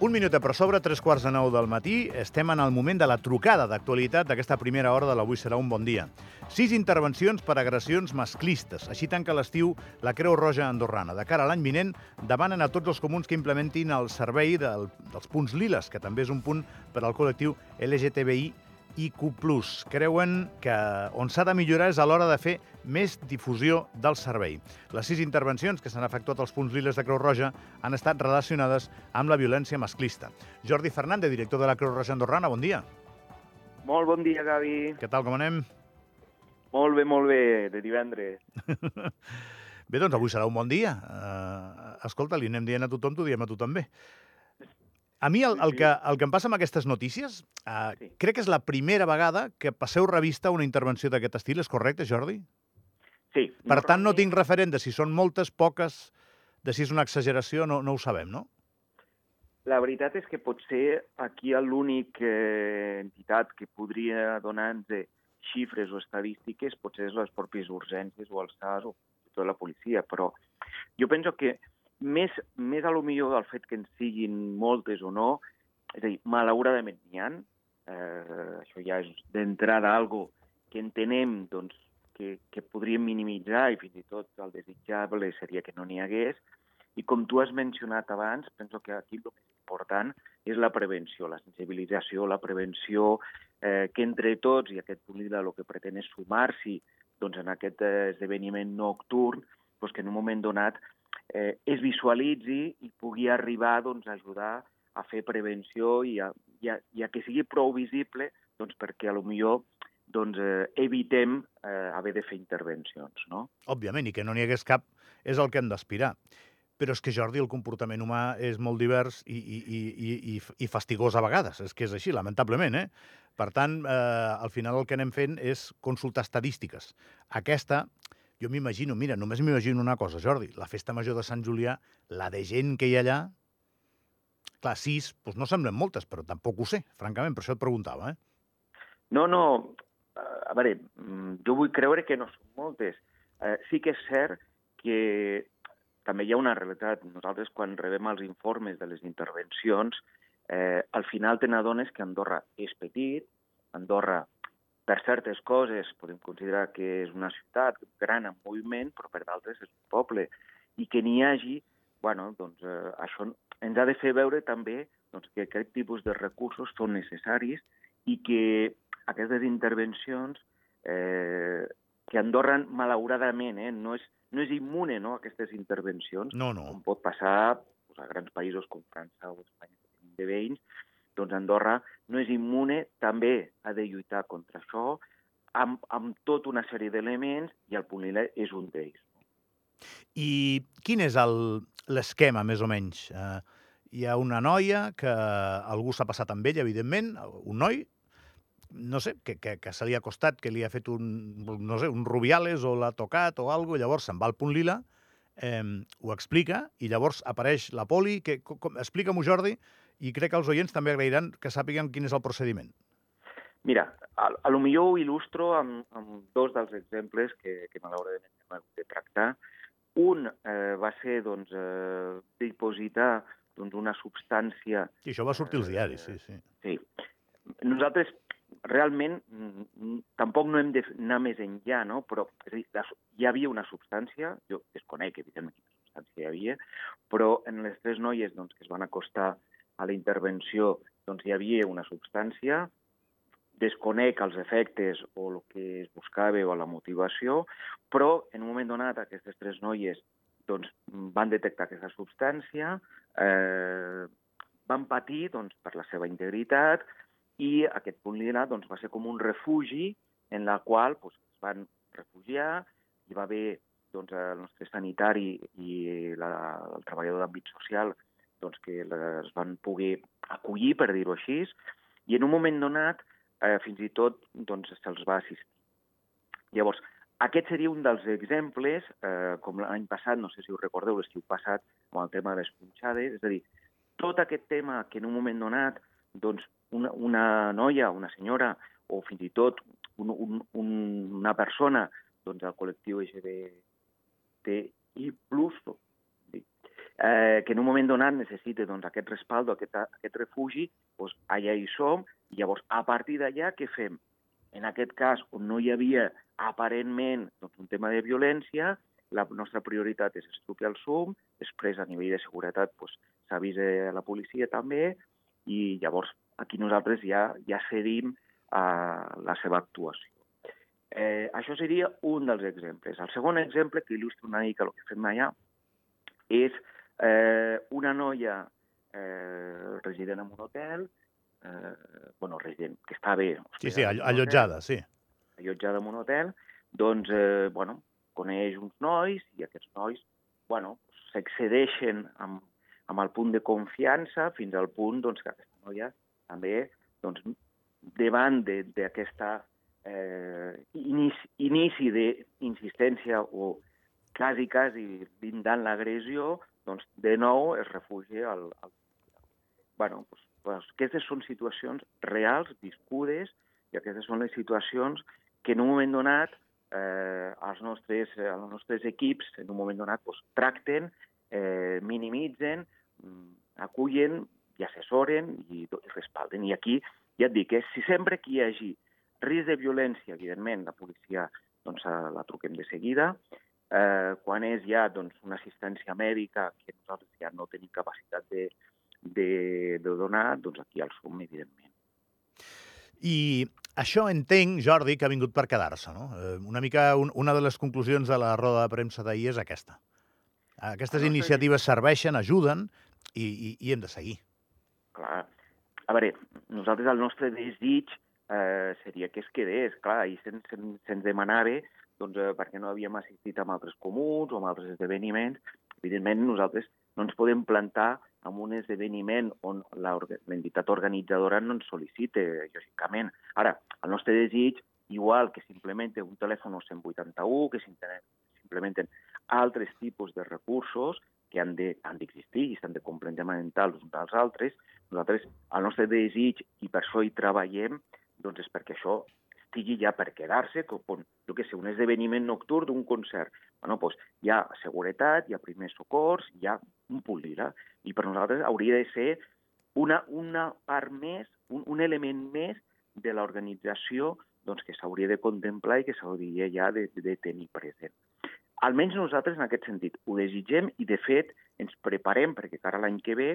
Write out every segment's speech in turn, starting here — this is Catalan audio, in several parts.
Un minut per sobre, tres quarts de nou del matí. Estem en el moment de la trucada d'actualitat d'aquesta primera hora de l'Avui serà un bon dia. Sis intervencions per agressions masclistes. Així tanca l'estiu la Creu Roja Andorrana. De cara a l'any vinent, demanen a tots els comuns que implementin el servei del, dels punts liles, que també és un punt per al col·lectiu LGTBI IQ+. Creuen que on s'ha de millorar és a l'hora de fer més difusió del servei. Les sis intervencions que s'han efectuat als punts liles de Creu Roja han estat relacionades amb la violència masclista. Jordi Fernández, director de la Creu Roja Andorrana, bon dia. Molt bon dia, Gavi. Què tal, com anem? Molt bé, molt bé, de divendres. bé, doncs avui serà un bon dia. Uh, escolta, li anem dient a tothom, t'ho diem a tu també. A mi el, el, que, el que em passa amb aquestes notícies, uh, sí. crec que és la primera vegada que passeu revista una intervenció d'aquest estil, és correcte, Jordi? Sí. Per tant, no tinc referent de si són moltes, poques, de si és una exageració, no, no ho sabem, no? La veritat és que potser aquí l'únic eh, entitat que podria donar-nos xifres o estadístiques potser és les pròpies urgències o els SAS o tota la policia, però jo penso que més, més a lo millor del fet que en siguin moltes o no, és a dir, malauradament n'hi ha, eh, això ja és d'entrada algo que entenem doncs, que, que podríem minimitzar i fins i tot el desitjable seria que no n'hi hagués, i com tu has mencionat abans, penso que aquí el més important és la prevenció, la sensibilització, la prevenció, eh, que entre tots, i aquest Polida el que pretén és sumar-s'hi doncs, en aquest esdeveniment nocturn, doncs, que en un moment donat eh, es visualitzi i pugui arribar doncs, a ajudar a fer prevenció i a, i a, i a que sigui prou visible doncs, perquè a lo millor doncs, eh, evitem eh, haver de fer intervencions. No? Òbviament, i que no n'hi hagués cap és el que hem d'aspirar. Però és que, Jordi, el comportament humà és molt divers i, i, i, i, i fastigós a vegades. És que és així, lamentablement, eh? Per tant, eh, al final el que anem fent és consultar estadístiques. Aquesta, jo m'imagino, mira, només m'imagino una cosa, Jordi, la festa major de Sant Julià, la de gent que hi ha allà, clar, sis, doncs no semblen moltes, però tampoc ho sé, francament, per això et preguntava, eh? No, no, a veure, mm, jo vull creure que no són moltes. Eh, sí que és cert que també hi ha una realitat. Nosaltres, quan rebem els informes de les intervencions, eh, al final te n'adones que Andorra és petit, Andorra per certes coses podem considerar que és una ciutat gran en moviment, però per d'altres és un poble. I que n'hi hagi, bueno, doncs eh, això ens ha de fer veure també doncs, que aquest tipus de recursos són necessaris i que aquestes intervencions, eh, que Andorra, malauradament, eh, no, és, no és immune no, a aquestes intervencions, no, no. com pot passar doncs, a grans països com França o Espanya, de veïns, doncs Andorra no és immune, també ha de lluitar contra això, amb, amb tota una sèrie d'elements, i el punt lila és un d'ells. I quin és l'esquema, més o menys? Uh, hi ha una noia que algú s'ha passat amb ella, evidentment, un noi, no sé, que, que, que se li ha costat, que li ha fet un, no sé, un rubiales o l'ha tocat o alguna llavors se'n va al punt lila, eh, ho explica, i llavors apareix la poli, que, com, explica-m'ho, Jordi, i crec que els oients també agrairan que sàpiguen quin és el procediment. Mira, a, a lo millor ho il·lustro amb, amb dos dels exemples que, que malauradament hem hagut de tractar. Un eh, va ser doncs, eh, dipositar doncs, una substància... I això va sortir als diaris, sí, sí. Sí. Nosaltres realment mm, tampoc no hem d'anar més enllà, no? però és dir, hi havia una substància, jo desconec evidentment quina substància hi havia, però en les tres noies doncs, que es van acostar a la intervenció doncs, hi havia una substància, desconec els efectes o el que es buscava o la motivació, però en un moment donat aquestes tres noies doncs, van detectar aquesta substància, eh, van patir doncs, per la seva integritat i aquest punt lila doncs, va ser com un refugi en la qual doncs, es van refugiar, hi va haver doncs, el nostre sanitari i la, el treballador d'àmbit social doncs, que les van poder acollir, per dir-ho així, i en un moment donat eh, fins i tot doncs, se'ls va assistir. Llavors, aquest seria un dels exemples, eh, com l'any passat, no sé si us recordeu, l'estiu passat, amb el tema de les punxades, és a dir, tot aquest tema que en un moment donat doncs, una, una noia, una senyora, o fins i tot un, un, un, una persona doncs, del col·lectiu LGBTI+, eh, que en un moment donat necessita doncs, aquest respaldo, aquest, aquest refugi, doncs, allà hi som, i llavors a partir d'allà què fem? En aquest cas, on no hi havia aparentment doncs, un tema de violència, la nostra prioritat és estructurar el SUM, després a nivell de seguretat doncs, s'avisa a la policia també, i llavors aquí nosaltres ja, ja cedim a la seva actuació. Eh, això seria un dels exemples. El segon exemple, que il·lustra una mica el que fem allà, és eh, una noia eh, resident en un hotel, eh, bueno, resident, que està bé. Sí, sí, allotjada, sí. Allotjada en un hotel, doncs, eh, bueno, coneix uns nois i aquests nois, bueno, s'excedeixen amb, amb el punt de confiança fins al punt doncs, que aquesta noia també, doncs, davant d'aquesta eh, inici, inici d'insistència o quasi, quasi vindant l'agressió, doncs de nou es refugia al... al... bueno, doncs, doncs, aquestes són situacions reals, viscudes, i aquestes són les situacions que en un moment donat eh, els, nostres, els nostres equips en un moment donat doncs, tracten, eh, minimitzen, acullen i assessoren i, i respalden. I aquí ja et dic, eh, si sempre que hi hagi risc de violència, evidentment, la policia doncs, la truquem de seguida. Eh, quan és ja doncs, una assistència mèdica que nosaltres ja no tenim capacitat de, de, de donar, doncs aquí el som, evidentment. I això entenc, Jordi, que ha vingut per quedar-se, no? Eh, una mica un, una de les conclusions de la roda de premsa d'ahir és aquesta. Aquestes iniciatives serveixen, ajuden i, i, i hem de seguir. Clar. A veure, nosaltres el nostre desig eh, seria que es quedés. Clar, ahir se'ns se, se, se demanava doncs, eh, perquè no havíem assistit a altres comuns o a altres esdeveniments. Evidentment, nosaltres no ens podem plantar en un esdeveniment on l'entitat organitzadora no ens sol·licita, lògicament. Ara, el nostre desig, igual que s'implementa un telèfon 181, que s'implementen altres tipus de recursos que han d'existir de, i s'han de complementar els uns dels altres, nosaltres, el nostre desig, i per això hi treballem, doncs és perquè això estigui ja per quedar-se, com, jo què sé, un esdeveniment nocturn d'un concert. Bueno, doncs hi ha seguretat, hi ha primers socors, hi ha un punt lila, i per nosaltres hauria de ser una, una part més, un, un element més de l'organització doncs, que s'hauria de contemplar i que s'hauria ja de, de tenir present. Almenys nosaltres, en aquest sentit, ho desitgem i, de fet, ens preparem perquè cara l'any que ve,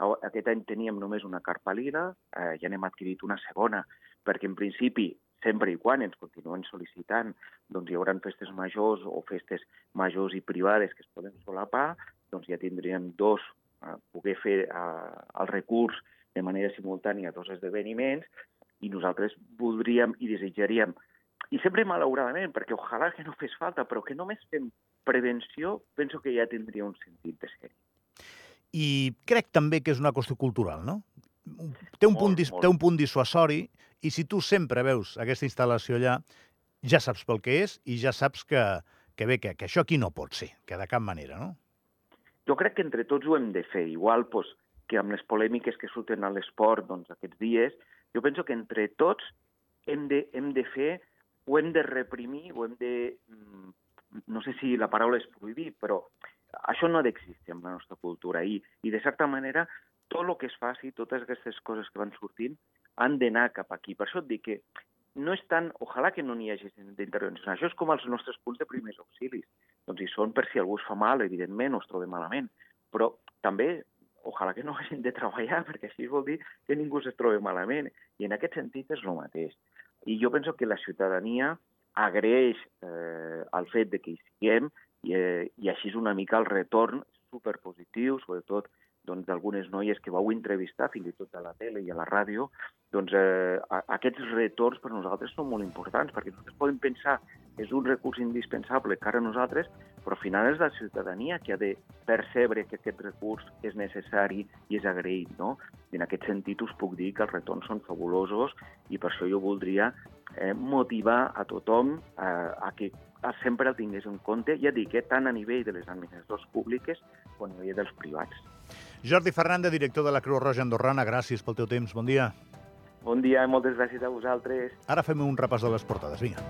aquest any teníem només una carpa lila, eh, ja n'hem adquirit una segona, perquè en principi sempre i quan ens continuen sol·licitant, doncs hi haurà festes majors o festes majors i privades que es poden solapar, doncs ja tindríem dos, eh, poder fer eh, el recurs de manera simultània a dos esdeveniments, i nosaltres voldríem i desitjaríem, i sempre malauradament, perquè ojalà que no fes falta, però que només fem prevenció, penso que ja tindria un sentit de ser. I crec també que és una qüestió cultural, no? Té un, molt, punt, molt. té un punt dissuasori i si tu sempre veus aquesta instal·lació allà, ja saps pel que és i ja saps que, que bé, que, que això aquí no pot ser, que de cap manera, no? Jo crec que entre tots ho hem de fer. Igual pues, que amb les polèmiques que surten a l'esport doncs, aquests dies, jo penso que entre tots hem de, hem de fer, ho hem de reprimir, ho hem de... Mm, no sé si la paraula és prohibir, però això no ha d'existir en la nostra cultura. I, I, de certa manera, tot el que es faci, totes aquestes coses que van sortint, han d'anar cap aquí. Per això et dic que no és tant, ojalà que no n'hi hagi d'intervenció. Això és com els nostres punts de primers auxilis. Doncs hi són per si algú es fa mal, evidentment, o es troba malament. Però també, ojalà que no hagin de treballar, perquè així vol dir que ningú es trobi malament. I en aquest sentit és el mateix. I jo penso que la ciutadania agraeix eh, el fet de que hi siguem i, eh, i així és una mica el retorn superpositiu, sobretot doncs, d'algunes noies que vau entrevistar, fins i tot a la tele i a la ràdio, doncs eh, aquests retorns per nosaltres són molt importants, perquè nosaltres podem pensar és un recurs indispensable cara a nosaltres, però al final és la ciutadania que ha de percebre que aquest recurs és necessari i és agraït, no? I en aquest sentit us puc dir que els retorns són fabulosos i per això jo voldria eh, motivar a tothom eh, a que sempre el tingués en compte, ja dic, eh, tant a nivell de les administracions públiques com a nivell dels privats. Jordi Fernández, director de la Creu Roja Andorrana, gràcies pel teu temps. Bon dia. Bon dia i moltes gràcies a vosaltres. Ara fem un repàs de les portades. Vinga.